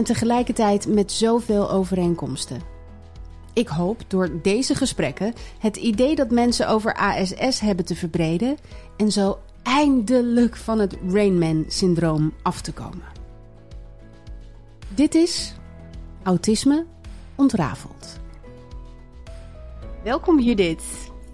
en tegelijkertijd met zoveel overeenkomsten. Ik hoop door deze gesprekken het idee dat mensen over ASS hebben te verbreden en zo eindelijk van het Rainman-syndroom af te komen. Dit is Autisme ontrafeld. Welkom Judith.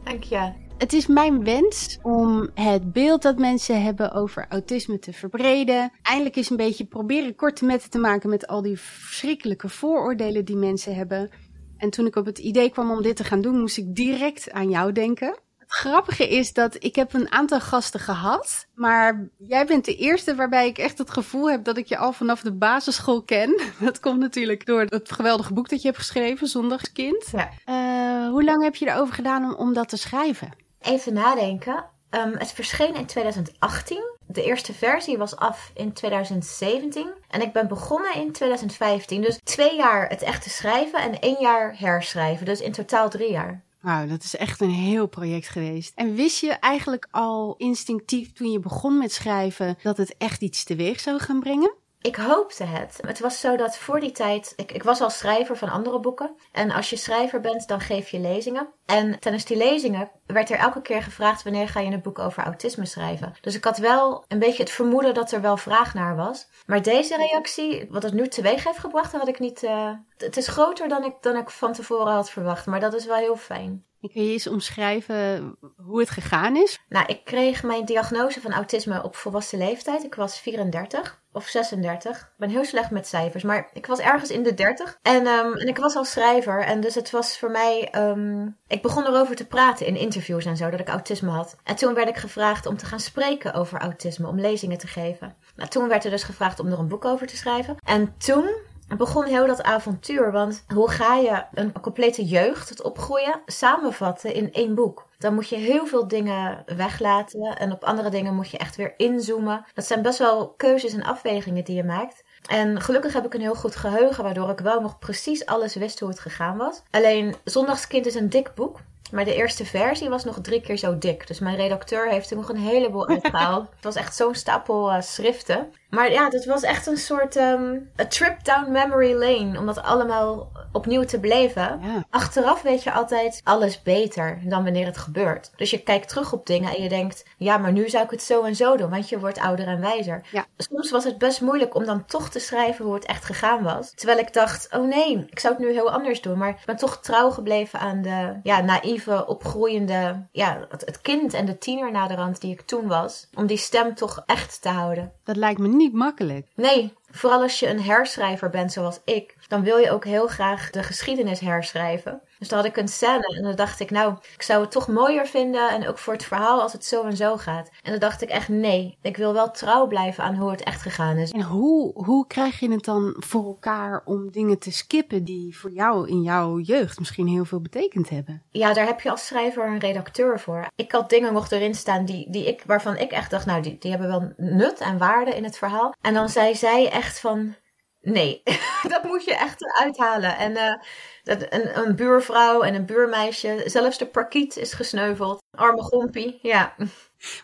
Dank je. Het is mijn wens om het beeld dat mensen hebben over autisme te verbreden. Eindelijk eens een beetje proberen korte metten te maken met al die verschrikkelijke vooroordelen die mensen hebben. En toen ik op het idee kwam om dit te gaan doen, moest ik direct aan jou denken. Het grappige is dat ik heb een aantal gasten gehad, maar jij bent de eerste waarbij ik echt het gevoel heb dat ik je al vanaf de basisschool ken. Dat komt natuurlijk door het geweldige boek dat je hebt geschreven, Zondagskind. Ja. Uh, hoe lang heb je erover gedaan om, om dat te schrijven? Even nadenken. Um, het verscheen in 2018. De eerste versie was af in 2017. En ik ben begonnen in 2015. Dus twee jaar het echte schrijven en één jaar herschrijven. Dus in totaal drie jaar. Wauw, dat is echt een heel project geweest. En wist je eigenlijk al instinctief toen je begon met schrijven dat het echt iets teweeg zou gaan brengen? Ik hoopte het. Het was zo dat voor die tijd. Ik, ik was al schrijver van andere boeken. En als je schrijver bent, dan geef je lezingen. En tijdens die lezingen werd er elke keer gevraagd: wanneer ga je een boek over autisme schrijven? Dus ik had wel een beetje het vermoeden dat er wel vraag naar was. Maar deze reactie, wat het nu teweeg heeft gebracht, had ik niet. Uh, het is groter dan ik, dan ik van tevoren had verwacht. Maar dat is wel heel fijn. Kun je eens omschrijven hoe het gegaan is? Nou, ik kreeg mijn diagnose van autisme op volwassen leeftijd. Ik was 34 of 36. Ik ben heel slecht met cijfers, maar ik was ergens in de 30. En, um, en ik was al schrijver. En dus het was voor mij. Um, ik begon erover te praten in interviews en zo, dat ik autisme had. En toen werd ik gevraagd om te gaan spreken over autisme, om lezingen te geven. Nou, toen werd er dus gevraagd om er een boek over te schrijven. En toen begon heel dat avontuur. Want hoe ga je een complete jeugd, het opgroeien, samenvatten in één boek? Dan moet je heel veel dingen weglaten en op andere dingen moet je echt weer inzoomen. Dat zijn best wel keuzes en afwegingen die je maakt. En gelukkig heb ik een heel goed geheugen, waardoor ik wel nog precies alles wist hoe het gegaan was. Alleen Zondagskind is een dik boek. Maar de eerste versie was nog drie keer zo dik. Dus mijn redacteur heeft er nog een heleboel uitgehaald. het was echt zo'n stapel uh, schriften. Maar ja, het was echt een soort um, a trip down memory lane. Om dat allemaal opnieuw te beleven. Ja. Achteraf weet je altijd alles beter dan wanneer het gebeurt. Dus je kijkt terug op dingen en je denkt... Ja, maar nu zou ik het zo en zo doen. Want je wordt ouder en wijzer. Ja. Soms was het best moeilijk om dan toch te schrijven hoe het echt gegaan was. Terwijl ik dacht, oh nee, ik zou het nu heel anders doen. Maar ik ben toch trouw gebleven aan de ja, naïeve, opgroeiende... Ja, het, het kind en de tiener naderhand die ik toen was. Om die stem toch echt te houden. Dat lijkt me niet makkelijk. Nee, vooral als je een herschrijver bent zoals ik, dan wil je ook heel graag de geschiedenis herschrijven. Dus dan had ik een scène en dan dacht ik, nou, ik zou het toch mooier vinden en ook voor het verhaal als het zo en zo gaat. En dan dacht ik echt, nee, ik wil wel trouw blijven aan hoe het echt gegaan is. En hoe, hoe krijg je het dan voor elkaar om dingen te skippen die voor jou in jouw jeugd misschien heel veel betekend hebben? Ja, daar heb je als schrijver een redacteur voor. Ik had dingen nog erin staan die, die ik, waarvan ik echt dacht, nou, die, die hebben wel nut en waarde in het verhaal. En dan zei zij echt van, nee, dat moet je echt uithalen. En uh, dat, een, een buurvrouw en een buurmeisje, zelfs de parkiet is gesneuveld. Arme gompie, ja.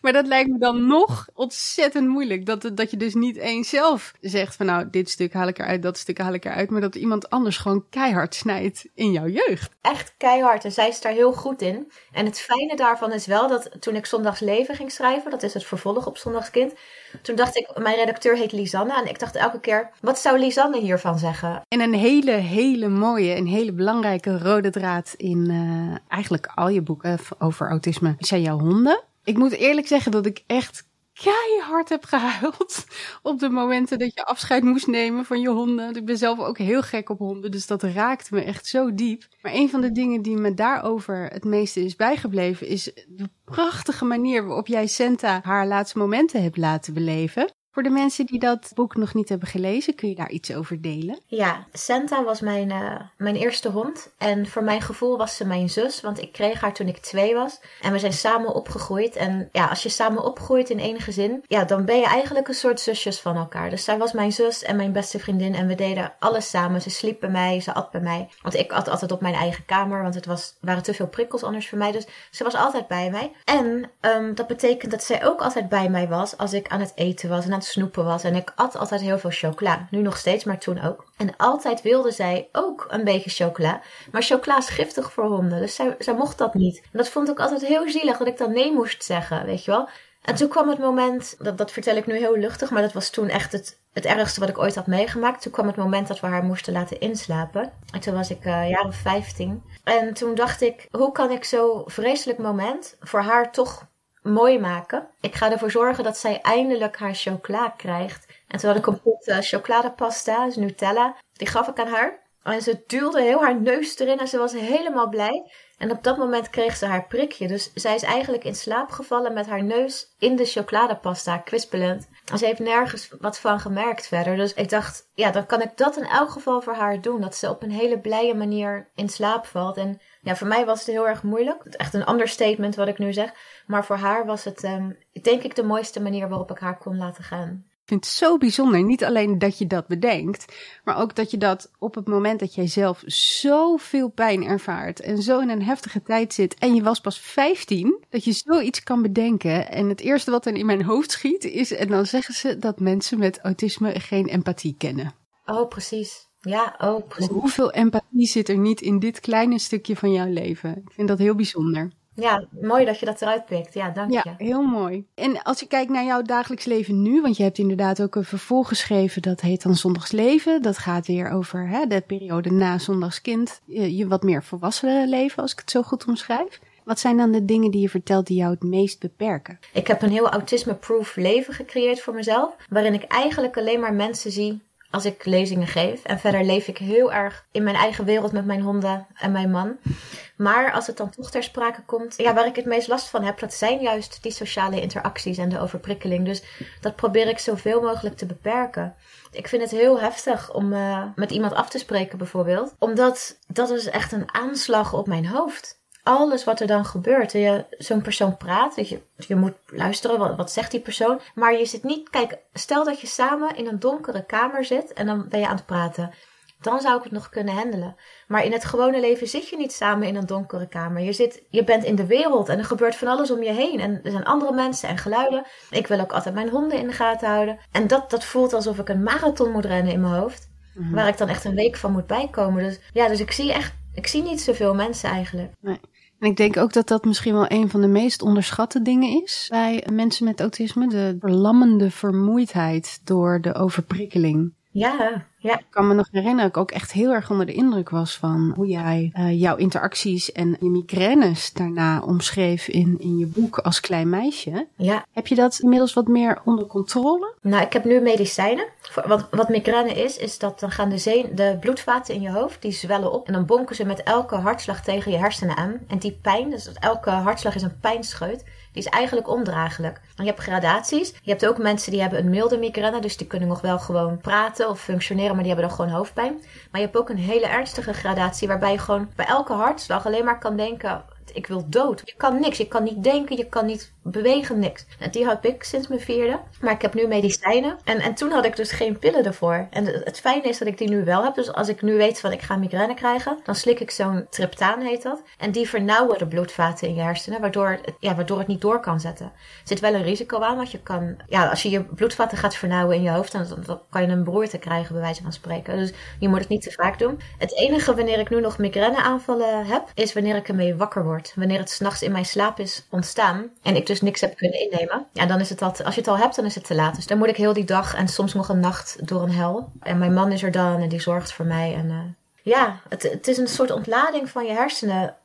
Maar dat lijkt me dan nog ontzettend moeilijk. Dat, dat je dus niet eens zelf zegt van nou, dit stuk haal ik eruit, dat stuk haal ik eruit. Maar dat iemand anders gewoon keihard snijdt in jouw jeugd. Echt keihard. En zij is daar heel goed in. En het fijne daarvan is wel dat toen ik Zondags Leven ging schrijven, dat is het vervolg op Zondagskind. Toen dacht ik, mijn redacteur heet Lisanne. En ik dacht elke keer, wat zou Lisanne hiervan zeggen? En een hele, hele mooie en hele belangrijke rode draad in uh, eigenlijk al je boeken over autisme zijn jouw honden. Ik moet eerlijk zeggen dat ik echt keihard heb gehuild op de momenten dat je afscheid moest nemen van je honden. Ik ben zelf ook heel gek op honden, dus dat raakte me echt zo diep. Maar een van de dingen die me daarover het meeste is bijgebleven is de prachtige manier waarop jij Senta haar laatste momenten hebt laten beleven. Voor de mensen die dat boek nog niet hebben gelezen, kun je daar iets over delen? Ja, Santa was mijn, uh, mijn eerste hond. En voor mijn gevoel was ze mijn zus, want ik kreeg haar toen ik twee was. En we zijn samen opgegroeid. En ja, als je samen opgroeit in één gezin, ja, dan ben je eigenlijk een soort zusjes van elkaar. Dus zij was mijn zus en mijn beste vriendin. En we deden alles samen. Ze sliep bij mij, ze at bij mij. Want ik at altijd op mijn eigen kamer, want het was, waren te veel prikkels anders voor mij. Dus ze was altijd bij mij. En um, dat betekent dat zij ook altijd bij mij was als ik aan het eten was en aan snoepen was. En ik at altijd heel veel chocola. Nu nog steeds, maar toen ook. En altijd wilde zij ook een beetje chocola. Maar chocola is giftig voor honden. Dus zij, zij mocht dat niet. En dat vond ik altijd heel zielig dat ik dan nee moest zeggen, weet je wel. En toen kwam het moment, dat, dat vertel ik nu heel luchtig, maar dat was toen echt het, het ergste wat ik ooit had meegemaakt. Toen kwam het moment dat we haar moesten laten inslapen. En toen was ik uh, of 15. En toen dacht ik, hoe kan ik zo'n vreselijk moment voor haar toch mooi maken. Ik ga ervoor zorgen dat zij eindelijk haar chocola krijgt. En toen had ik een pot uh, chocoladepasta, dus Nutella. Die gaf ik aan haar. En ze duwde heel haar neus erin en ze was helemaal blij. En op dat moment kreeg ze haar prikje. Dus zij is eigenlijk in slaap gevallen met haar neus in de chocoladepasta, kwispelend. En ze heeft nergens wat van gemerkt verder. Dus ik dacht, ja, dan kan ik dat in elk geval voor haar doen. Dat ze op een hele blije manier in slaap valt. En ja, voor mij was het heel erg moeilijk. Het is echt een understatement wat ik nu zeg. Maar voor haar was het, um, denk ik, de mooiste manier waarop ik haar kon laten gaan. Ik vind het zo bijzonder. Niet alleen dat je dat bedenkt, maar ook dat je dat op het moment dat jij zelf zoveel pijn ervaart en zo in een heftige tijd zit en je was pas 15, dat je zoiets kan bedenken. En het eerste wat dan in mijn hoofd schiet is, en dan zeggen ze dat mensen met autisme geen empathie kennen. Oh, precies. Ja, oh, precies. Hoeveel empathie zit er niet in dit kleine stukje van jouw leven? Ik vind dat heel bijzonder. Ja, mooi dat je dat eruit pikt. Ja, dank ja, je. Ja, heel mooi. En als je kijkt naar jouw dagelijks leven nu, want je hebt inderdaad ook een vervolg geschreven, dat heet dan Zondagsleven. Dat gaat weer over hè, de periode na Zondagskind, je, je wat meer volwassen leven, als ik het zo goed omschrijf. Wat zijn dan de dingen die je vertelt die jou het meest beperken? Ik heb een heel autisme-proof leven gecreëerd voor mezelf, waarin ik eigenlijk alleen maar mensen zie als ik lezingen geef. En verder leef ik heel erg in mijn eigen wereld met mijn honden en mijn man. Maar als het dan toch ter sprake komt, ja, waar ik het meest last van heb, dat zijn juist die sociale interacties en de overprikkeling. Dus dat probeer ik zoveel mogelijk te beperken. Ik vind het heel heftig om uh, met iemand af te spreken, bijvoorbeeld. Omdat dat is echt een aanslag op mijn hoofd alles wat er dan gebeurt. Je, zo'n persoon praat, je, je moet luisteren, wat, wat zegt die persoon. Maar je zit niet, kijk, stel dat je samen in een donkere kamer zit en dan ben je aan het praten. Dan zou ik het nog kunnen handelen. Maar in het gewone leven zit je niet samen in een donkere kamer. Je, zit, je bent in de wereld en er gebeurt van alles om je heen. En er zijn andere mensen en geluiden. Ik wil ook altijd mijn honden in de gaten houden. En dat, dat voelt alsof ik een marathon moet rennen in mijn hoofd. Mhm. Waar ik dan echt een week van moet bijkomen. Dus ja, dus ik zie echt, ik zie niet zoveel mensen eigenlijk. Nee. En ik denk ook dat dat misschien wel een van de meest onderschatte dingen is bij mensen met autisme. De verlammende vermoeidheid door de overprikkeling. Ja, ja. Ik kan me nog herinneren dat ik ook echt heel erg onder de indruk was van hoe jij uh, jouw interacties en je migraines daarna omschreef in, in je boek als klein meisje. Ja. Heb je dat inmiddels wat meer onder controle? Nou, ik heb nu medicijnen. Wat, wat migraine is, is dat dan gaan de, zeen, de bloedvaten in je hoofd, die zwellen op. En dan bonken ze met elke hartslag tegen je hersenen aan. En die pijn, dus elke hartslag is een pijnscheut die is eigenlijk ondraaglijk. Je hebt gradaties. Je hebt ook mensen die hebben een milde migraine, dus die kunnen nog wel gewoon praten of functioneren, maar die hebben dan gewoon hoofdpijn. Maar je hebt ook een hele ernstige gradatie waarbij je gewoon bij elke hartslag alleen maar kan denken: ik wil dood. Je kan niks. Je kan niet denken, je kan niet bewegen, niks. En die heb ik sinds mijn vierde. Maar ik heb nu medicijnen. En, en toen had ik dus geen pillen ervoor. En het fijne is dat ik die nu wel heb. Dus als ik nu weet van ik ga migraine krijgen, dan slik ik zo'n triptaan heet dat. En die vernauwen de bloedvaten in je hersenen, waardoor het, ja, waardoor het niet door kan zetten. Er zit wel een risico aan, want je kan, ja, als je je bloedvaten gaat vernauwen in je hoofd, dan, dan kan je een beroerte krijgen, bij wijze van spreken. Dus je moet het niet te vaak doen. Het enige wanneer ik nu nog migraine aanvallen heb, is wanneer ik ermee wakker word. Wanneer het s'nachts in mijn slaap is ontstaan en ik dus niks heb kunnen innemen. Ja, dan is het al, als je het al hebt, dan is het te laat. Dus dan moet ik heel die dag en soms nog een nacht door een hel. En mijn man is er dan en die zorgt voor mij. En uh, ja, het, het is een soort ontlading van je hersenen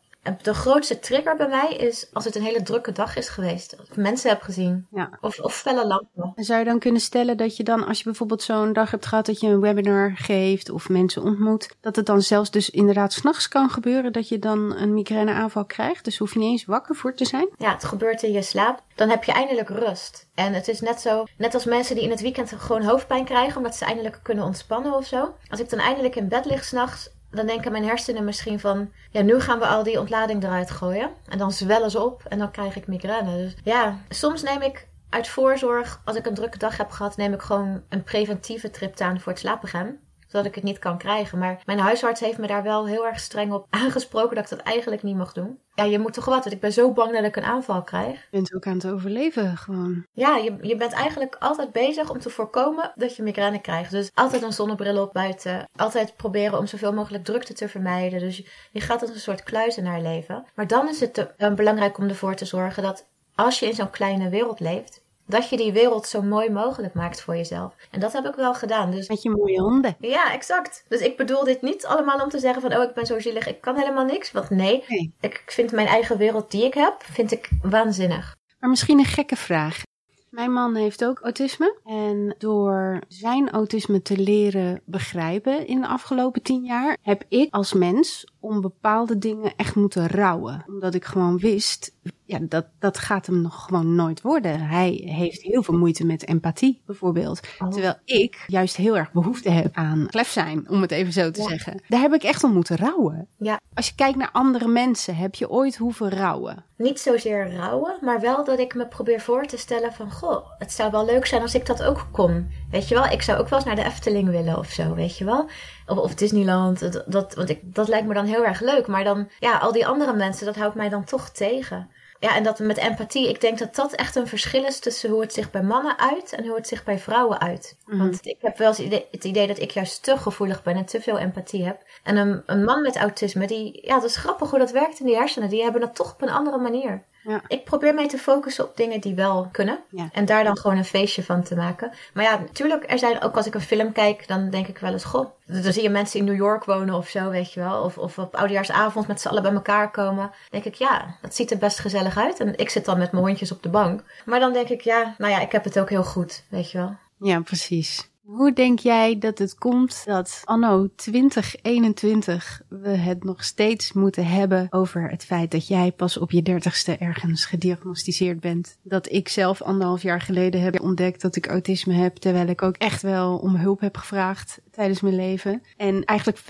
de grootste trigger bij mij is als het een hele drukke dag is geweest. Of mensen heb gezien. Ja. Of, of felle lampen. En zou je dan kunnen stellen dat je dan, als je bijvoorbeeld zo'n dag hebt gehad dat je een webinar geeft of mensen ontmoet, dat het dan zelfs dus inderdaad s'nachts kan gebeuren dat je dan een migraineaanval krijgt? Dus hoef je niet eens wakker voor te zijn? Ja, het gebeurt in je slaap. Dan heb je eindelijk rust. En het is net zo, net als mensen die in het weekend gewoon hoofdpijn krijgen omdat ze eindelijk kunnen ontspannen of zo. Als ik dan eindelijk in bed lig s'nachts, dan denken mijn hersenen misschien van, ja, nu gaan we al die ontlading eruit gooien. En dan zwellen ze op en dan krijg ik migraine. Dus ja, soms neem ik uit voorzorg, als ik een drukke dag heb gehad, neem ik gewoon een preventieve triptaan voor het slapen gaan zodat ik het niet kan krijgen. Maar mijn huisarts heeft me daar wel heel erg streng op aangesproken dat ik dat eigenlijk niet mag doen. Ja, je moet toch wat, want ik ben zo bang dat ik een aanval krijg. Je bent ook aan het overleven gewoon. Ja, je, je bent eigenlijk altijd bezig om te voorkomen dat je migraine krijgt. Dus altijd een zonnebril op buiten. Altijd proberen om zoveel mogelijk drukte te vermijden. Dus je, je gaat als een soort kluizenaar leven. Maar dan is het te, uh, belangrijk om ervoor te zorgen dat als je in zo'n kleine wereld leeft, dat je die wereld zo mooi mogelijk maakt voor jezelf. En dat heb ik wel gedaan. Dus... Met je mooie honden. Ja, exact. Dus ik bedoel dit niet allemaal om te zeggen van... oh, ik ben zo zielig, ik kan helemaal niks. Want nee, nee. ik vind mijn eigen wereld die ik heb, vind ik waanzinnig. Maar misschien een gekke vraag. Mijn man heeft ook autisme. En door zijn autisme te leren begrijpen in de afgelopen tien jaar, heb ik als mens om bepaalde dingen echt moeten rouwen. Omdat ik gewoon wist, ja, dat, dat gaat hem nog gewoon nooit worden. Hij heeft heel veel moeite met empathie, bijvoorbeeld. Oh. Terwijl ik juist heel erg behoefte heb aan klef zijn, om het even zo te zeggen. Daar heb ik echt om moeten rouwen. Ja. Als je kijkt naar andere mensen, heb je ooit hoeven rouwen? Niet zozeer rouwen, maar wel dat ik me probeer voor te stellen van... Goh, het zou wel leuk zijn als ik dat ook kon. Weet je wel, ik zou ook wel eens naar de Efteling willen of zo, weet je wel. Of, of Disneyland, dat, dat, want ik, dat lijkt me dan heel erg leuk. Maar dan, ja, al die andere mensen, dat houdt mij dan toch tegen. Ja, en dat met empathie, ik denk dat dat echt een verschil is tussen hoe het zich bij mannen uit en hoe het zich bij vrouwen uit. Mhm. Want ik heb wel eens het idee dat ik juist te gevoelig ben en te veel empathie heb. En een, een man met autisme, die, ja, dat is grappig hoe dat werkt in die hersenen. Die hebben dat toch op een andere manier. Ja. Ik probeer mij te focussen op dingen die wel kunnen. En daar dan gewoon een feestje van te maken. Maar ja, natuurlijk, er zijn ook als ik een film kijk, dan denk ik wel eens, goh, dan zie je mensen in New York wonen of zo, weet je wel. Of, of op oudejaarsavond met z'n allen bij elkaar komen. Dan denk ik, ja, dat ziet er best gezellig uit. En ik zit dan met mijn hondjes op de bank. Maar dan denk ik, ja, nou ja, ik heb het ook heel goed, weet je wel. Ja, precies. Hoe denk jij dat het komt dat anno 2021 we het nog steeds moeten hebben over het feit dat jij pas op je dertigste ergens gediagnosticeerd bent? Dat ik zelf anderhalf jaar geleden heb ontdekt dat ik autisme heb, terwijl ik ook echt wel om hulp heb gevraagd tijdens mijn leven. En eigenlijk 45%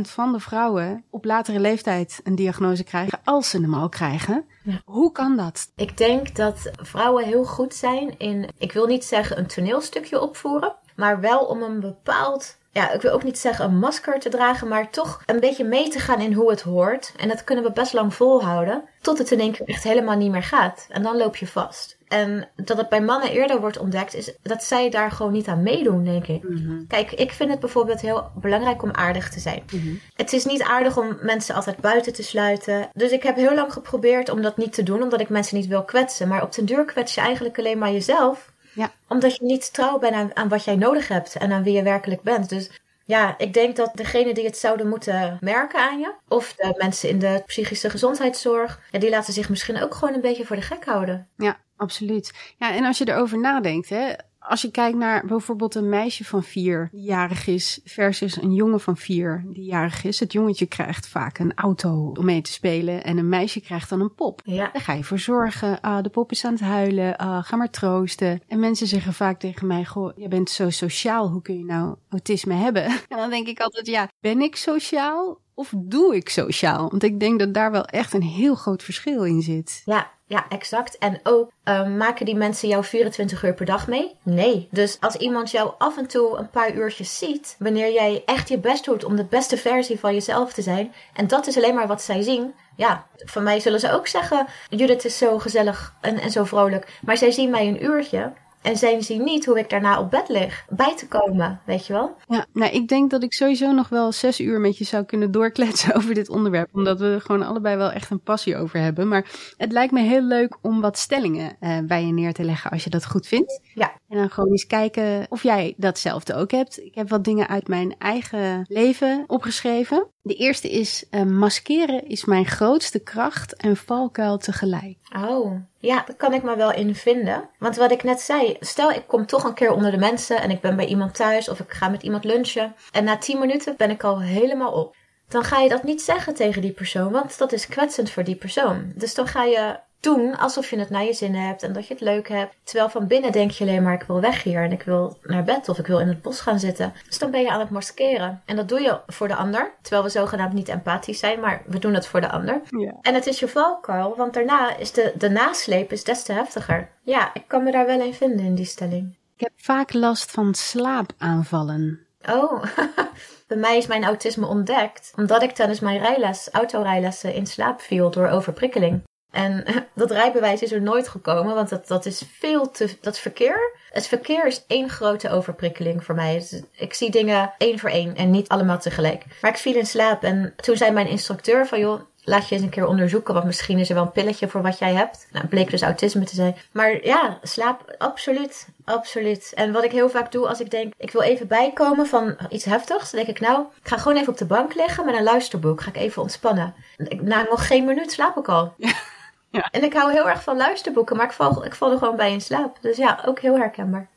van de vrouwen op latere leeftijd een diagnose krijgen als ze hem al krijgen. Hoe kan dat? Ik denk dat vrouwen heel goed zijn in, ik wil niet zeggen een toneelstukje opvoeren, maar wel om een bepaald ja, ik wil ook niet zeggen een masker te dragen, maar toch een beetje mee te gaan in hoe het hoort. En dat kunnen we best lang volhouden, tot het in één keer echt helemaal niet meer gaat. En dan loop je vast. En dat het bij mannen eerder wordt ontdekt, is dat zij daar gewoon niet aan meedoen, denk ik. Mhm. Kijk, ik vind het bijvoorbeeld heel belangrijk om aardig te zijn. Mhm. Het is niet aardig om mensen altijd buiten te sluiten. Dus ik heb heel lang geprobeerd om dat niet te doen, omdat ik mensen niet wil kwetsen. Maar op den duur kwets je eigenlijk alleen maar jezelf. Ja. Omdat je niet trouw bent aan, aan wat jij nodig hebt en aan wie je werkelijk bent. Dus ja, ik denk dat degene die het zouden moeten merken aan je, of de mensen in de psychische gezondheidszorg, ja, die laten zich misschien ook gewoon een beetje voor de gek houden. Ja, absoluut. Ja, en als je erover nadenkt, hè, als je kijkt naar bijvoorbeeld een meisje van vier die jarig is versus een jongen van vier die jarig is. Het jongetje krijgt vaak een auto om mee te spelen en een meisje krijgt dan een pop. Ja. Daar ga je voor zorgen. Ah, de pop is aan het huilen. Ah, ga maar troosten. En mensen zeggen vaak tegen mij, goh, je bent zo sociaal. Hoe kun je nou autisme hebben? En dan denk ik altijd, ja, ben ik sociaal? Of doe ik sociaal? Want ik denk dat daar wel echt een heel groot verschil in zit. Ja, ja, exact. En ook, um, maken die mensen jou 24 uur per dag mee? Nee. Dus als iemand jou af en toe een paar uurtjes ziet, wanneer jij echt je best doet om de beste versie van jezelf te zijn, en dat is alleen maar wat zij zien, ja, van mij zullen ze ook zeggen: Judith is zo gezellig en, en zo vrolijk. Maar zij zien mij een uurtje. En zij zien niet hoe ik daarna op bed lig. Bij te komen, weet je wel? Ja, nou, ik denk dat ik sowieso nog wel zes uur met je zou kunnen doorkletsen over dit onderwerp. Omdat we er gewoon allebei wel echt een passie over hebben. Maar het lijkt me heel leuk om wat stellingen uh, bij je neer te leggen als je dat goed vindt. Ja. En dan gewoon eens kijken of jij datzelfde ook hebt. Ik heb wat dingen uit mijn eigen leven opgeschreven. De eerste is, uh, maskeren is mijn grootste kracht en valkuil tegelijk. Oh, ja, daar kan ik me wel in vinden. Want wat ik net zei, stel ik kom toch een keer onder de mensen en ik ben bij iemand thuis of ik ga met iemand lunchen. En na 10 minuten ben ik al helemaal op. Dan ga je dat niet zeggen tegen die persoon, want dat is kwetsend voor die persoon. Dus dan ga je doen alsof je het naar je zin hebt en dat je het leuk hebt. Terwijl van binnen denk je alleen maar ik wil weg hier en ik wil naar bed of ik wil in het bos gaan zitten. Dus dan ben je aan het maskeren. En dat doe je voor de ander. Terwijl we zogenaamd niet empathisch zijn, maar we doen het voor de ander. Ja. En het is je valkuil, want daarna is de, de nasleep is des te heftiger. Ja, ik kan me daar wel in vinden in die stelling. Ik heb vaak last van slaapaanvallen. Oh, bij mij is mijn autisme ontdekt omdat ik tijdens mijn rijles, autorijlessen in slaap viel door overprikkeling. En dat rijbewijs is er nooit gekomen, want dat, dat is veel te. Dat verkeer. Het verkeer is één grote overprikkeling voor mij. Ik zie dingen één voor één en niet allemaal tegelijk. Maar ik viel in slaap en toen zei mijn instructeur van joh. Laat je eens een keer onderzoeken, want misschien is er wel een pilletje voor wat jij hebt. Nou, bleek dus autisme te zijn. Maar ja, slaap, absoluut. Absoluut. En wat ik heel vaak doe als ik denk, ik wil even bijkomen van iets heftigs. Dan denk ik, nou, ik ga gewoon even op de bank liggen met een luisterboek. Ga ik even ontspannen. Na nog geen minuut slaap ik al. Ja. Ja. En ik hou heel erg van luisterboeken, maar ik val, ik val er gewoon bij in slaap. Dus ja, ook heel herkenbaar.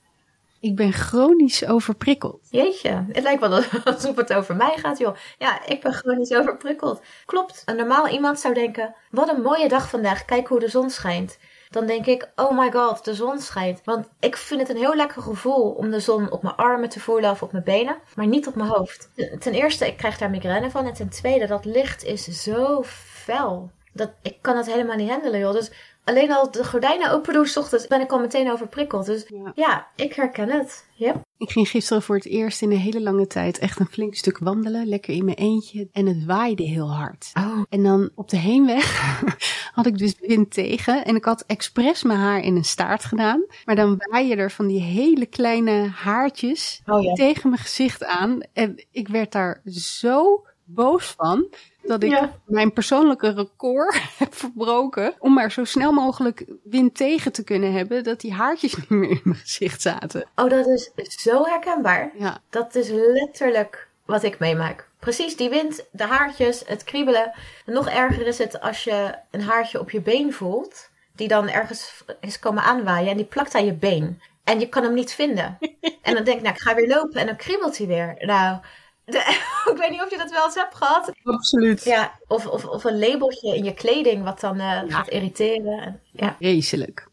Ik ben chronisch overprikkeld. Jeetje, het lijkt wel alsof het over mij gaat, joh. Ja, ik ben chronisch overprikkeld. Klopt. Een normaal iemand zou denken, wat een mooie dag vandaag, kijk hoe de zon schijnt. Dan denk ik, oh my god, de zon schijnt. Want ik vind het een heel lekker gevoel om de zon op mijn armen te voelen of op mijn benen, maar niet op mijn hoofd. Ten eerste, ik krijg daar migraine van. En ten tweede, dat licht is zo fel. Dat, ik kan het helemaal niet handelen, joh. Dus alleen al de gordijnen open doen, s ochtends, ben ik al meteen overprikkeld. Dus ja, ja ik herken het. Yep. Ik ging gisteren voor het eerst in een hele lange tijd echt een flink stuk wandelen. Lekker in mijn eentje. En het waaide heel hard. Oh. En dan op de heenweg had ik dus wind tegen. En ik had expres mijn haar in een staart gedaan. Maar dan waaien er van die hele kleine haartjes oh, ja. tegen mijn gezicht aan. En ik werd daar zo boos van dat ik Ja. mijn persoonlijke record heb verbroken om maar zo snel mogelijk wind tegen te kunnen hebben dat die haartjes niet meer in mijn gezicht zaten. Oh, dat is zo herkenbaar. Ja, Dat is letterlijk wat ik meemaak. Precies, die wind, de haartjes, het kriebelen. En nog erger is het als je een haartje op je been voelt, die dan ergens is komen aanwaaien en die plakt aan je been. En je kan hem niet vinden. En dan denk ik, nou, ik ga weer lopen en dan kriebelt hij weer. Nou, de- ik weet niet of je dat wel eens hebt gehad. absoluut. Ja, of, of, of een labeltje in je kleding wat dan eh, gaat irriteren. En, ja. Vreselijk.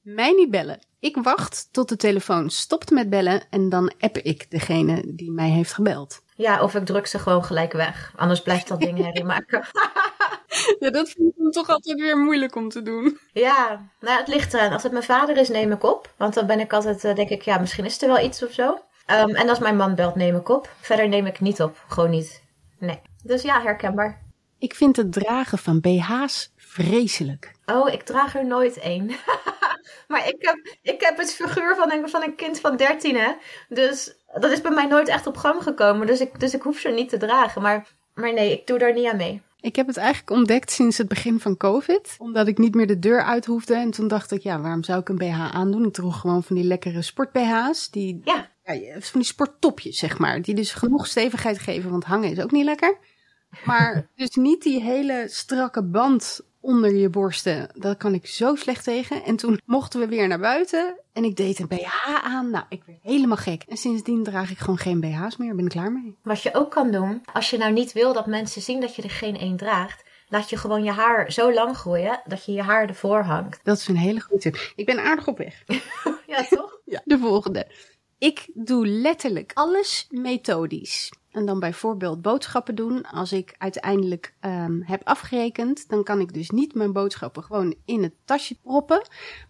Mij niet bellen. Ik wacht tot de telefoon stopt met bellen en dan app ik degene die mij heeft gebeld. ja, of ik druk ze gewoon gelijk weg. Anders blijft dat ding herrie maken. Ja, dat vind ik dan toch altijd weer moeilijk om te doen. Ja, nou, het ligt eraan. Als het mijn vader is, neem ik op. Want dan ben ik altijd, eh, denk ik, ja, misschien is er wel iets of zo. Ehm, en als mijn man belt, neem ik op. Verder neem ik niet op. Gewoon niet. Nee. Dus ja, herkenbaar. Ik vind het dragen van BH's vreselijk. Oh, ik draag er nooit één. maar ik heb, ik heb het figuur van een, van een kind van 13, hè. Dus dat is bij mij nooit echt op gang gekomen. Dus ik, dus ik hoef ze niet te dragen. Maar, maar nee, ik doe daar niet aan mee. Ik heb het eigenlijk ontdekt sinds het begin van COVID. Omdat ik niet meer de deur uit hoefde. En toen dacht ik, ja, waarom zou ik een BH aandoen? Ik droeg gewoon van die lekkere sport-BH's. Die, Ja, ja, van die sporttopjes, zeg maar. Die dus genoeg stevigheid geven, want hangen is ook niet lekker. Maar dus niet die hele strakke band onder je borsten. Dat kan ik zo slecht tegen. En toen mochten we weer naar buiten. En ik deed een BH aan. Nou, ik werd helemaal gek. En sindsdien draag ik gewoon geen BH's meer. Ben ik klaar mee. Wat je ook kan doen, als je nou niet wil dat mensen zien dat je er geen één draagt, laat je gewoon je haar zo lang groeien dat je je haar ervoor hangt. Dat is een hele goede tip. Ik ben aardig op weg. Ja, toch? Ja. De volgende. Ik doe letterlijk alles methodisch. En dan bijvoorbeeld boodschappen doen. Als ik uiteindelijk um, heb afgerekend, dan kan ik dus niet mijn boodschappen gewoon in het tasje proppen.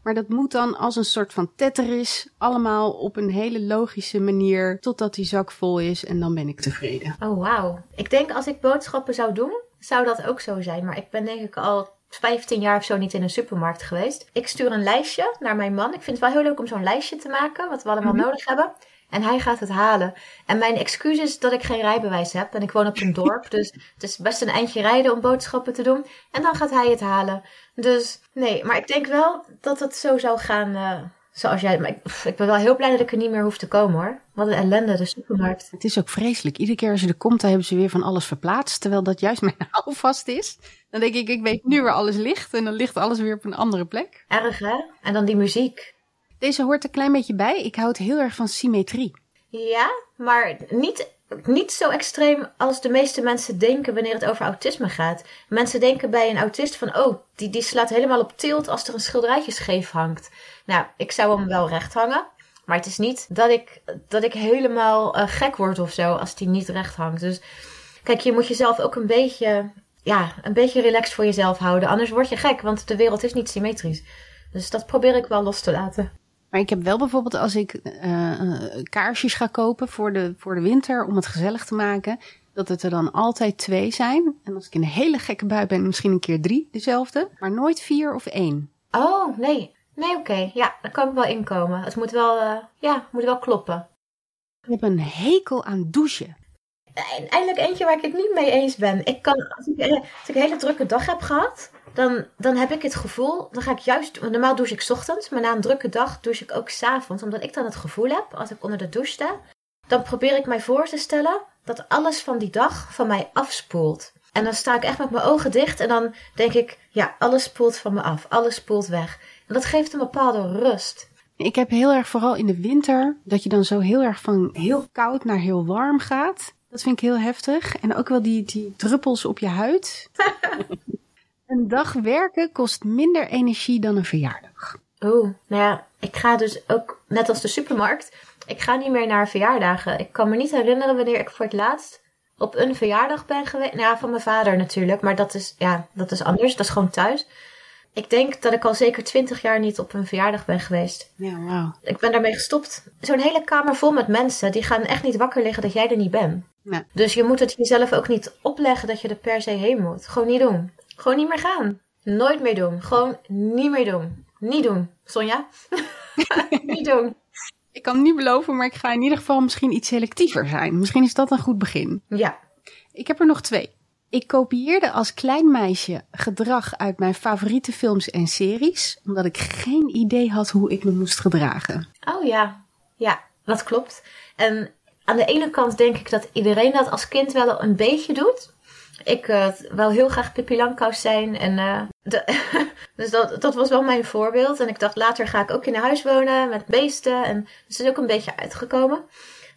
Maar dat moet dan als een soort van tetris, allemaal op een hele logische manier, totdat die zak vol is en dan ben ik tevreden. Oh, wauw. Ik denk als ik boodschappen zou doen, zou dat ook zo zijn. Maar ik ben denk ik al 15 jaar of zo niet in een supermarkt geweest. Ik stuur een lijstje naar mijn man. Ik vind het wel heel leuk om zo'n lijstje te maken, wat we allemaal mhm. nodig hebben. En hij gaat het halen. En mijn excuus is dat ik geen rijbewijs heb. En ik woon op een dorp. Dus het is best een eindje rijden om boodschappen te doen. En dan gaat hij het halen. Dus nee, maar ik denk wel dat het zo zou gaan. Uh, zoals jij. Maar ik, ik, ben wel heel blij dat ik er niet meer hoef te komen hoor. Wat een ellende, de supermarkt. Het is ook vreselijk. Iedere keer als je er komt, dan hebben ze weer van alles verplaatst. Terwijl dat juist mijn houvast is. Dan denk ik, ik weet nu waar alles ligt. En dan ligt alles weer op een andere plek. Erg hè? En dan die muziek. Deze hoort een klein beetje bij. Ik houd heel erg van symmetrie. Ja, maar niet, niet zo extreem als de meeste mensen denken wanneer het over autisme gaat. Mensen denken bij een autist van, oh, die, die slaat helemaal op tilt als er een schilderijtje scheef hangt. Nou, ik zou hem wel recht hangen. Maar het is niet dat ik, dat ik helemaal uh, gek word of zo als die niet recht hangt. Dus kijk, je moet jezelf ook een beetje, ja, een beetje relaxed voor jezelf houden. Anders word je gek, want de wereld is niet symmetrisch. Dus dat probeer ik wel los te laten. Maar ik heb wel bijvoorbeeld als ik uh, kaarsjes ga kopen voor de, voor de winter om het gezellig te maken, dat het er dan altijd twee zijn. En als ik in een hele gekke bui ben, misschien een keer drie dezelfde, maar nooit vier of één. Oh, nee. Nee, oké. Ja, daar kan ik wel inkomen. Het moet wel, uh, ja, moet wel kloppen. Ik heb een hekel aan douchen. Eindelijk eentje waar ik het niet mee eens ben. Ik kan, als ik, als ik een hele drukke dag heb gehad, dan, dan heb ik het gevoel, dan ga ik juist, normaal douche ik ochtends, maar na een drukke dag douche ik ook s'avonds, omdat ik dan het gevoel heb, als ik onder de douche sta, dan probeer ik mij voor te stellen dat alles van die dag van mij afspoelt. En dan sta ik echt met mijn ogen dicht en dan denk ik, ja, alles spoelt van me af, alles spoelt weg. Dat geeft een bepaalde rust. Ik heb heel erg, vooral in de winter, dat je dan zo heel erg van heel koud naar heel warm gaat. Dat vind ik heel heftig. En ook wel die, die druppels op je huid. Een dag werken kost minder energie dan een verjaardag. Oh, nou ja, ik ga dus ook, net als de supermarkt, ik ga niet meer naar verjaardagen. Ik kan me niet herinneren wanneer ik voor het laatst op een verjaardag ben geweest. Nou ja, van mijn vader natuurlijk, maar dat is, ja, dat is anders. Dat is gewoon thuis. Ik denk dat ik al zeker twintig jaar niet op een verjaardag ben geweest. Ja, wauw. Ik ben daarmee gestopt. Zo'n hele kamer vol met mensen, die gaan echt niet wakker liggen dat jij er niet bent. Dus je moet het jezelf ook niet opleggen dat je er per se heen moet. Gewoon niet doen. Gewoon niet meer gaan. Nooit meer doen. Gewoon niet meer doen. Niet doen. Sonja? niet doen. Ik kan het niet beloven, maar ik ga in ieder geval misschien iets selectiever zijn. Misschien is dat een goed begin. Ja. Ik heb er nog twee. Ik kopieerde als klein meisje gedrag uit mijn favoriete films en series, omdat ik geen idee had hoe ik me moest gedragen. Oh ja, ja, dat klopt. En aan de ene kant denk ik dat iedereen dat als kind wel een beetje doet. Ik uh, wil heel graag Pippi Langkous zijn. En, de, dus dat, dat was wel mijn voorbeeld. En ik dacht, later ga ik ook in huis wonen met beesten. En dus het is ook een beetje uitgekomen.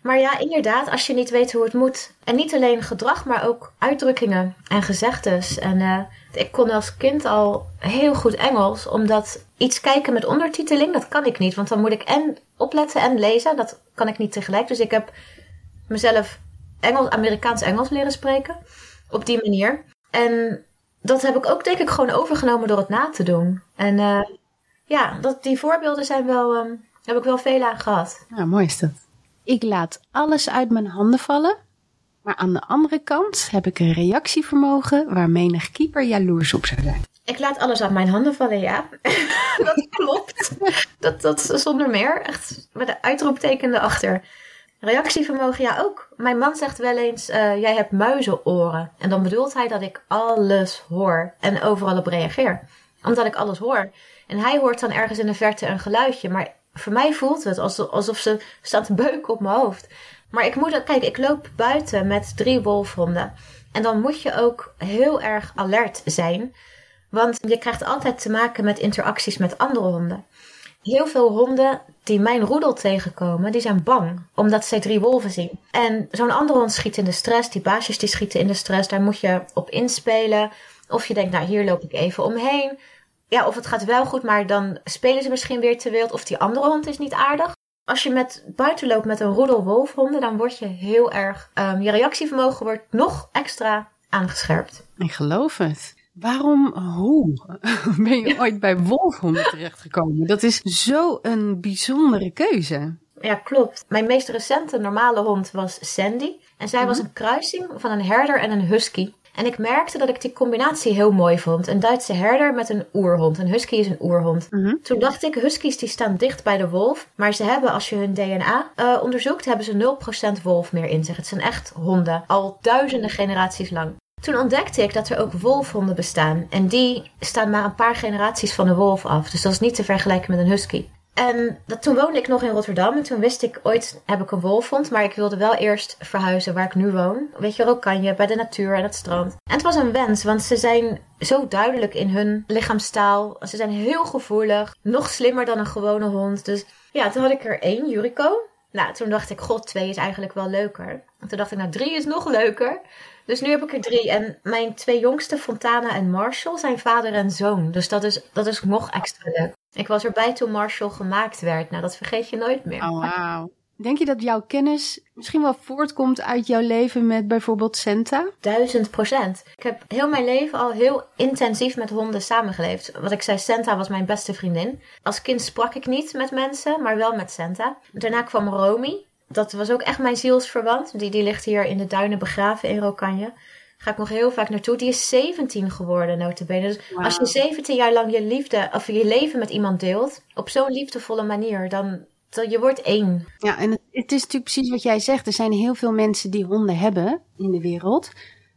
Maar ja, inderdaad, als je niet weet hoe het moet. En niet alleen gedrag, maar ook uitdrukkingen en gezegdes. En uh, ik kon als kind al heel goed Engels, omdat iets kijken met ondertiteling, dat kan ik niet. Want dan moet ik en opletten en lezen. Dat kan ik niet tegelijk. Dus ik heb mezelf Engels, Amerikaans-Engels leren spreken op die manier. En dat heb ik ook denk ik gewoon overgenomen door het na te doen. En uh, ja, dat, die voorbeelden zijn wel, um, heb ik wel veel aan gehad. Ja, mooi is dat. Ik laat alles uit mijn handen vallen. Maar aan de andere kant heb ik een reactievermogen waar menig keeper jaloers op zou zijn. Ik laat alles uit mijn handen vallen, ja. dat klopt. Dat, dat zonder meer. Echt met de uitroepteken erachter. Reactievermogen, ja ook. Mijn man zegt wel eens, uh, jij hebt muizenoren. En dan bedoelt hij dat ik alles hoor en overal op reageer. Omdat ik alles hoor. En hij hoort dan ergens in de verte een geluidje. Maar voor mij voelt het alsof, ze staat te beuken op mijn hoofd. Maar ik moet, kijk, ik loop buiten met drie wolfhonden. En dan moet je ook heel erg alert zijn. Want je krijgt altijd te maken met interacties met andere honden. Heel veel honden die mijn roedel tegenkomen, die zijn bang. Omdat zij drie wolven zien. En zo'n andere hond schiet in de stress. Die baasjes die schieten in de stress. Daar moet je op inspelen. Of je denkt, nou hier loop ik even omheen. Ja, of het gaat wel goed, maar dan spelen ze misschien weer te wild. Of die andere hond is niet aardig. Als je met, buiten loopt met een roedel wolfhonden, dan word je heel erg... Um, je reactievermogen wordt nog extra aangescherpt. Ik geloof het. Waarom, hoe ben je ooit bij wolfhonden terechtgekomen? Dat is zo een bijzondere keuze. Ja, klopt. Mijn meest recente normale hond was Sandy. En zij was mhm. een kruising van een herder en een husky. En ik merkte dat ik die combinatie heel mooi vond. Een Duitse herder met een oerhond. Een husky is een oerhond. Mhm. Toen dacht ik, huskies die staan dicht bij de wolf. Maar ze hebben, als je hun DNA uh, eh, onderzoekt, hebben ze 0% wolf meer in zich. Het zijn echt honden. Al duizenden generaties lang. Toen ontdekte ik dat er ook wolfhonden bestaan. En die staan maar een paar generaties van de wolf af. Dus dat is niet te vergelijken met een husky. En dat, toen woonde ik nog in Rotterdam. En toen wist ik, ooit heb ik een wolfhond. Maar ik wilde wel eerst verhuizen waar ik nu woon. Weet je, ook kan je bij de natuur en het strand. En het was een wens, want ze zijn zo duidelijk in hun lichaamstaal. Ze zijn heel gevoelig. Nog slimmer dan een gewone hond. Dus ja, toen had ik er één, Jurico. Nou, toen dacht ik, god, twee is eigenlijk wel leuker. En toen dacht ik, nou, drie is nog leuker. Dus nu heb ik er drie. En mijn twee jongste, Fontana en Marshall, zijn vader en zoon. Dus dat is, dat is nog extra leuk. Ik was erbij toen Marshall gemaakt werd. Nou, dat vergeet je nooit meer. Oh, wauw. Denk je dat jouw kennis misschien wel voortkomt uit jouw leven met bijvoorbeeld Senta? Duizend procent. Ik heb heel mijn leven al heel intensief met honden samengeleefd. Wat ik zei, Senta was mijn beste vriendin. Als kind sprak ik niet met mensen, maar wel met Senta. Daarna kwam Romy dat was ook echt mijn zielsverwant. Die, die ligt hier in de duinen begraven in Rokanje. Ga ik nog heel vaak naartoe. Die is 17 geworden, notabene. Dus als je 17 jaar lang je liefde of je leven met iemand deelt, op zo'n liefdevolle manier, dan, dan je wordt één. Ja, en het, het is natuurlijk precies wat jij zegt. Er zijn heel veel mensen die honden hebben in de wereld.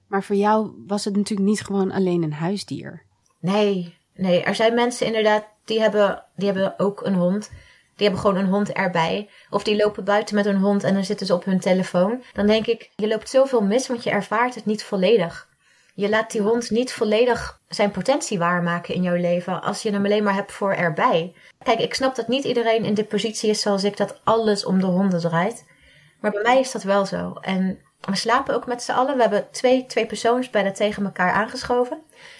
Maar voor jou was het natuurlijk niet gewoon alleen een huisdier. Nee, nee. Er zijn mensen inderdaad die hebben, die hebben ook een hond. Die hebben gewoon een hond erbij. Of die lopen buiten met een hond en dan zitten ze op hun telefoon. Dan denk ik, je loopt zoveel mis, want je ervaart het niet volledig. Je laat die hond niet volledig zijn potentie waarmaken in jouw leven als je hem alleen maar hebt voor erbij. Kijk, ik snap dat niet iedereen in de positie is zoals ik, dat alles om de honden draait. Maar bij mij is dat wel zo. En we slapen ook met z'n allen. We hebben twee, twee persoonsbedden tegen elkaar aangeschoven.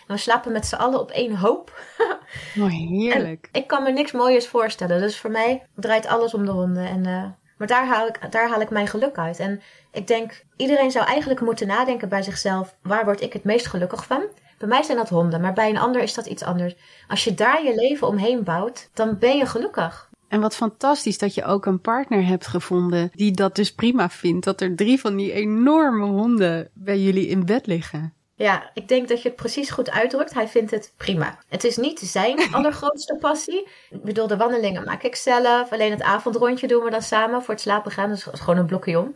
En we slapen met z'n allen op één hoop. Mooi, heerlijk. ik kan me niks mooiers voorstellen. Dus voor mij draait alles om de honden. En, uh, maar daar haal, ik, daar haal ik mijn geluk uit. En ik denk, iedereen zou eigenlijk moeten nadenken bij zichzelf: waar word ik het meest gelukkig van? Bij mij zijn dat honden, maar bij een ander is dat iets anders. Als je daar je leven omheen bouwt, dan ben je gelukkig. En wat fantastisch dat je ook een partner hebt gevonden die dat dus prima vindt. Dat er drie van die enorme honden bij jullie in bed liggen. Ja, ik denk dat je het precies goed uitdrukt. Hij vindt het prima. Het is niet zijn allergrootste passie. Ik bedoel, de wandelingen maak ik zelf. Alleen het avondrondje doen we dan samen voor het slapen gaan. Dus gewoon een blokje om.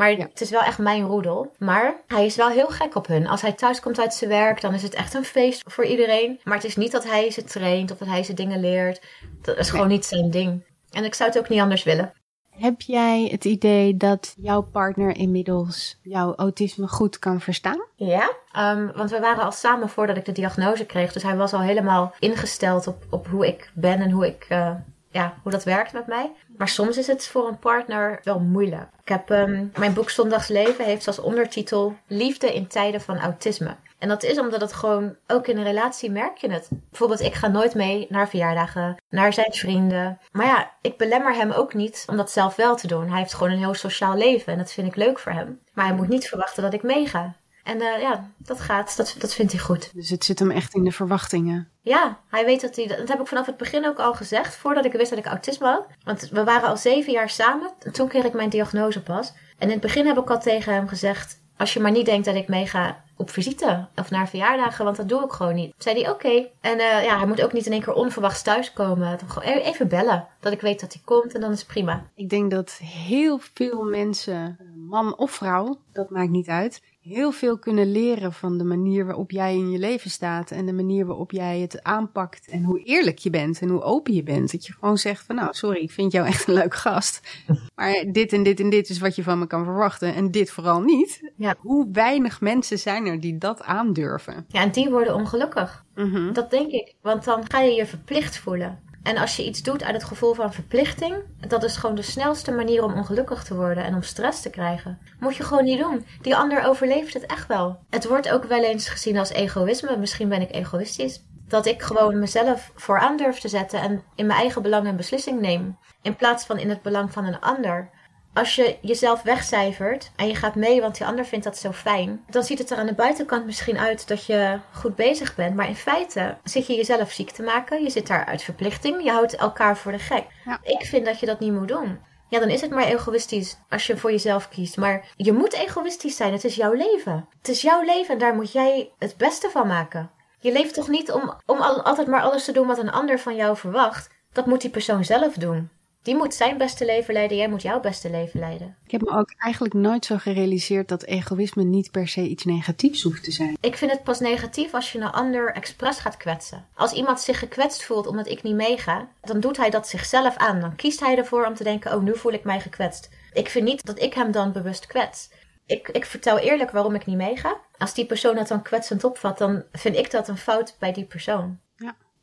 Maar het is wel echt mijn roedel. Maar hij is wel heel gek op hun. Als hij thuis komt uit zijn werk, dan is het echt een feest voor iedereen. Maar het is niet dat hij ze traint of dat hij ze dingen leert. Dat is gewoon niet zijn ding. En ik zou het ook niet anders willen. Heb jij het idee dat jouw partner inmiddels jouw autisme goed kan verstaan? Ja, um, want we waren al samen voordat ik de diagnose kreeg. Dus hij was al helemaal ingesteld op, op hoe ik ben en hoe, ik, uh, ja, hoe dat werkt met mij. Maar soms is het voor een partner wel moeilijk. Ik heb um, mijn boek Zondagsleven heeft als ondertitel Liefde in tijden van autisme. En dat is omdat het gewoon, ook in een relatie merk je het. Bijvoorbeeld, ik ga nooit mee naar verjaardagen, naar zijn vrienden. Maar ja, ik belemmer hem ook niet om dat zelf wel te doen. Hij heeft gewoon een heel sociaal leven en dat vind ik leuk voor hem. Maar hij moet niet verwachten dat ik meega. En uh, ja, dat gaat, dat, dat vindt hij goed. Dus het zit hem echt in de verwachtingen. Ja, hij weet dat hij. Dat heb ik vanaf het begin ook al gezegd, voordat ik wist dat ik autisme had. Want we waren al zeven jaar samen. En toen kreeg ik mijn diagnose pas. En in het begin heb ik al tegen hem gezegd: Als je maar niet denkt dat ik meega op visite of naar verjaardagen, want dat doe ik gewoon niet. Zei hij oké. En uh, ja, hij moet ook niet in één keer onverwachts thuiskomen. Gewoon e-, even bellen, dat ik weet dat hij komt en dan is het prima. Ik denk dat heel veel mensen, man of vrouw, dat maakt niet uit, heel veel kunnen leren van de manier waarop jij in je leven staat en de manier waarop jij het aanpakt en hoe eerlijk je bent en hoe open je bent. Dat je gewoon zegt van nou, sorry, ik vind jou echt een leuk gast, maar dit en dit en dit is wat je van me kan verwachten en dit vooral niet. Ja. Hoe weinig mensen zijn er die dat aandurven? Ja, en die worden ongelukkig. Mm Dat denk ik, want dan ga je je verplicht voelen. En als je iets doet uit het gevoel van verplichting, dat is gewoon de snelste manier om ongelukkig te worden en om stress te krijgen. Moet je gewoon niet doen. Die ander overleeft het echt wel. Het wordt ook wel eens gezien als egoïsme. Misschien ben ik egoïstisch. Dat ik gewoon mezelf vooraan durf te zetten en in mijn eigen belang een beslissing neem. In plaats van in het belang van een ander. Als je jezelf wegcijfert en je gaat mee, want die ander vindt dat zo fijn, dan ziet het er aan de buitenkant misschien uit dat je goed bezig bent. Maar in feite zit je jezelf ziek te maken. Je zit daar uit verplichting. Je houdt elkaar voor de gek. Ja. Ik vind dat je dat niet moet doen. Ja, dan is het maar egoïstisch als je voor jezelf kiest. Maar je moet egoïstisch zijn. Het is jouw leven. Het is jouw leven en daar moet jij het beste van maken. Je leeft toch niet om, om al- altijd maar alles te doen wat een ander van jou verwacht. Dat moet die persoon zelf doen. Die moet zijn beste leven leiden, jij moet jouw beste leven leiden. Ik heb me ook eigenlijk nooit zo gerealiseerd dat egoïsme niet per se iets negatiefs hoeft te zijn. Ik vind het pas negatief als je een ander expres gaat kwetsen. Als iemand zich gekwetst voelt omdat ik niet meega, dan doet hij dat zichzelf aan. Dan kiest hij ervoor om te denken: oh, nu voel ik mij gekwetst. Ik vind niet dat ik hem dan bewust kwets. Ik, ik vertel eerlijk waarom ik niet meega. Als die persoon dat dan kwetsend opvat, dan vind ik dat een fout bij die persoon.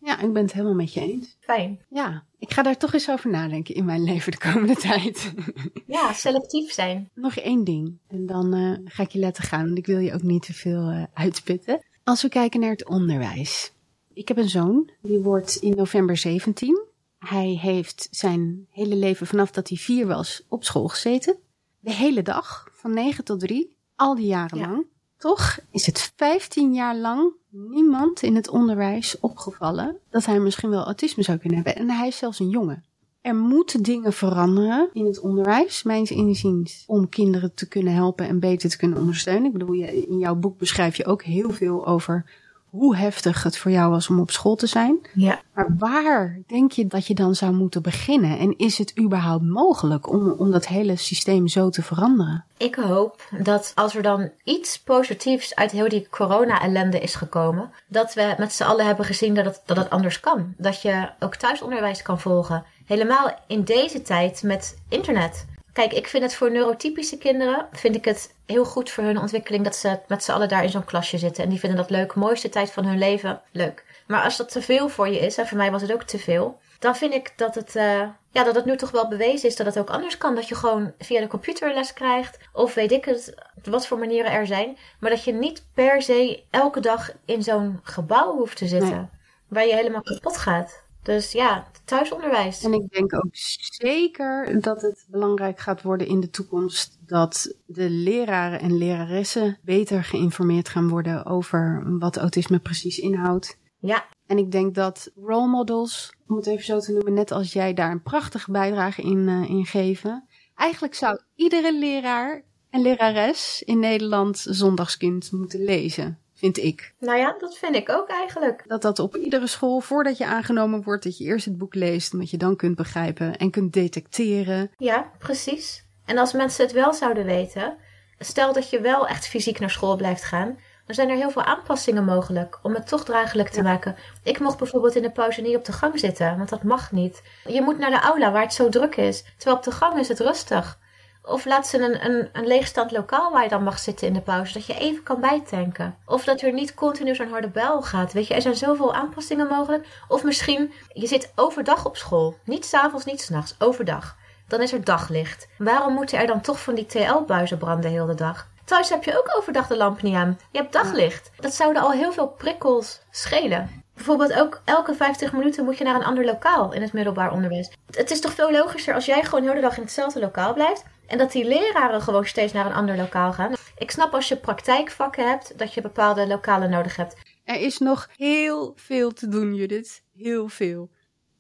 Ja, ik ben het helemaal met je eens. Fijn. Ja, ik ga daar toch eens over nadenken in mijn leven de komende tijd. Ja, selectief zijn. Nog één ding. En dan eh, ga ik je laten gaan, want ik wil je ook niet te veel uitspitten. Als we kijken naar het onderwijs. Ik heb een zoon, die wordt in november 17. Hij heeft zijn hele leven vanaf dat hij vier was op school gezeten. De hele dag, van 9 tot 3, al die jaren Ja. lang. Toch is het 15 jaar lang niemand in het onderwijs opgevallen dat hij misschien wel autisme zou kunnen hebben. En hij is zelfs een jongen. Er moeten dingen veranderen in het onderwijs, mijns inziens, om kinderen te kunnen helpen en beter te kunnen ondersteunen. Ik bedoel, in jouw boek beschrijf je ook heel veel over hoe heftig het voor jou was om op school te zijn. Ja. Maar waar denk je dat je dan zou moeten beginnen? En is het überhaupt mogelijk om, om dat hele systeem zo te veranderen? Ik hoop dat als er dan iets positiefs uit heel die corona-ellende is gekomen, dat we met z'n allen hebben gezien dat het, dat het anders kan. Dat je ook thuisonderwijs kan volgen. Helemaal in deze tijd met internet. Kijk, ik vind het voor neurotypische kinderen, vind ik het heel goed voor hun ontwikkeling dat ze met z'n allen daar in zo'n klasje zitten. En die vinden dat leuk, mooiste tijd van hun leven, leuk. Maar als dat te veel voor je is, en voor mij was het ook te veel, dan vind ik dat het, eh, ja, dat het nu toch wel bewezen is dat het ook anders kan. Dat je gewoon via de computer les krijgt, of weet ik het, wat voor manieren er zijn. Maar dat je niet per se elke dag in zo'n gebouw hoeft te zitten, Nee. waar je helemaal kapot gaat. Dus ja, thuisonderwijs. En ik denk ook zeker dat het belangrijk gaat worden in de toekomst dat de leraren en leraressen beter geïnformeerd gaan worden over wat autisme precies inhoudt. Ja, En ik denk dat role models, om het even zo te noemen, net als jij daar een prachtige bijdrage in, eh, in geven. Eigenlijk zou iedere leraar en lerares in Nederland Zondagskind moeten lezen, vind ik. nou ja, dat vind ik ook eigenlijk. Dat dat op iedere school, voordat je aangenomen wordt, dat je eerst het boek leest, omdat je dan kunt begrijpen en kunt detecteren. Ja, precies. En als mensen het wel zouden weten, stel dat je wel echt fysiek naar school blijft gaan, dan zijn er heel veel aanpassingen mogelijk om het toch draaglijk te maken. Ik mocht bijvoorbeeld in de pauze niet op de gang zitten, want dat mag niet. Je moet naar de aula waar het zo druk is, terwijl op de gang is het rustig. Of laat ze een, een, een leegstand lokaal waar je dan mag zitten in de pauze, dat je even kan bijtanken. Of dat er niet continu zo'n harde bel gaat. Weet je, er zijn zoveel aanpassingen mogelijk. Of misschien, je zit overdag op school. Niet s'avonds, niet s'nachts, overdag. Dan is er daglicht. Waarom moeten er dan toch van die TL-buizen branden heel de dag? Thuis heb je ook overdag de lamp niet aan. Je hebt daglicht. Dat zouden al heel veel prikkels schelen. Bijvoorbeeld ook elke 50 minuten moet je naar een ander lokaal in het middelbaar onderwijs. Het is toch veel logischer als jij gewoon heel de dag in hetzelfde lokaal blijft. En dat die leraren gewoon steeds naar een ander lokaal gaan. Ik snap als je praktijkvakken hebt, dat je bepaalde lokalen nodig hebt. Er is nog heel veel te doen, Judith. Heel veel.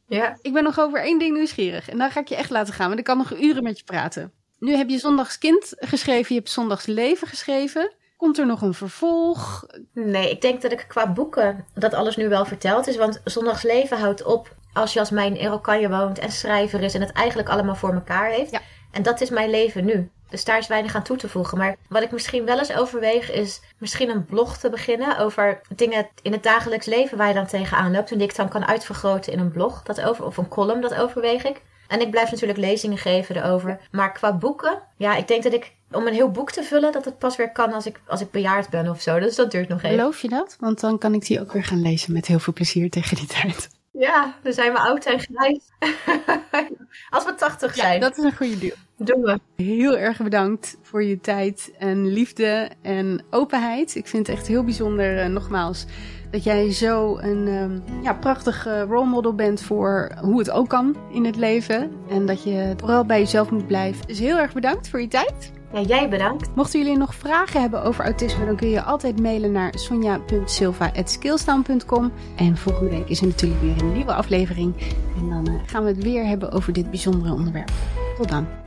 Ja. Ik ben nog over één ding nieuwsgierig. En dan ga ik je echt laten gaan, want ik kan nog uren met je praten. Nu heb je Zondagskind geschreven, je hebt Zondagsleven geschreven. Komt er nog een vervolg? Nee, ik denk dat ik qua boeken dat alles nu wel verteld is. Want Zondagsleven houdt op als je als in Erokanje woont en schrijver is en het eigenlijk allemaal voor elkaar heeft. Ja. En dat is mijn leven nu. Dus daar is weinig aan toe te voegen. Maar wat ik misschien wel eens overweeg is misschien een blog te beginnen over dingen in het dagelijks leven waar je dan tegenaan loopt. En die ik dan kan uitvergroten in een blog. Dat over, of een column, dat overweeg ik. En ik blijf natuurlijk lezingen geven erover. Maar qua boeken, ja, ik denk dat ik om een heel boek te vullen, dat het pas weer kan als ik, als ik bejaard ben of zo. Dus dat duurt nog even. Geloof je dat? Want dan kan ik die ook weer gaan lezen met heel veel plezier tegen die tijd. Ja, dan zijn we oud en grijs. Als we 80 zijn. Ja, dat is een goede deal. Doen we. Heel erg bedankt voor je tijd en liefde en openheid. Ik vind het echt heel bijzonder, uh, nogmaals, dat jij zo een um, ja, prachtig uh, role model bent voor hoe het ook kan in het leven. En dat je vooral bij jezelf moet blijven. Dus heel erg bedankt voor je tijd. Ja, jij bedankt. Mochten jullie nog vragen hebben over autisme, dan kun je altijd mailen naar sonja.silva.skillstown.com. En volgende week is er natuurlijk weer een nieuwe aflevering. En dan uh, gaan we het weer hebben over dit bijzondere onderwerp. Tot dan.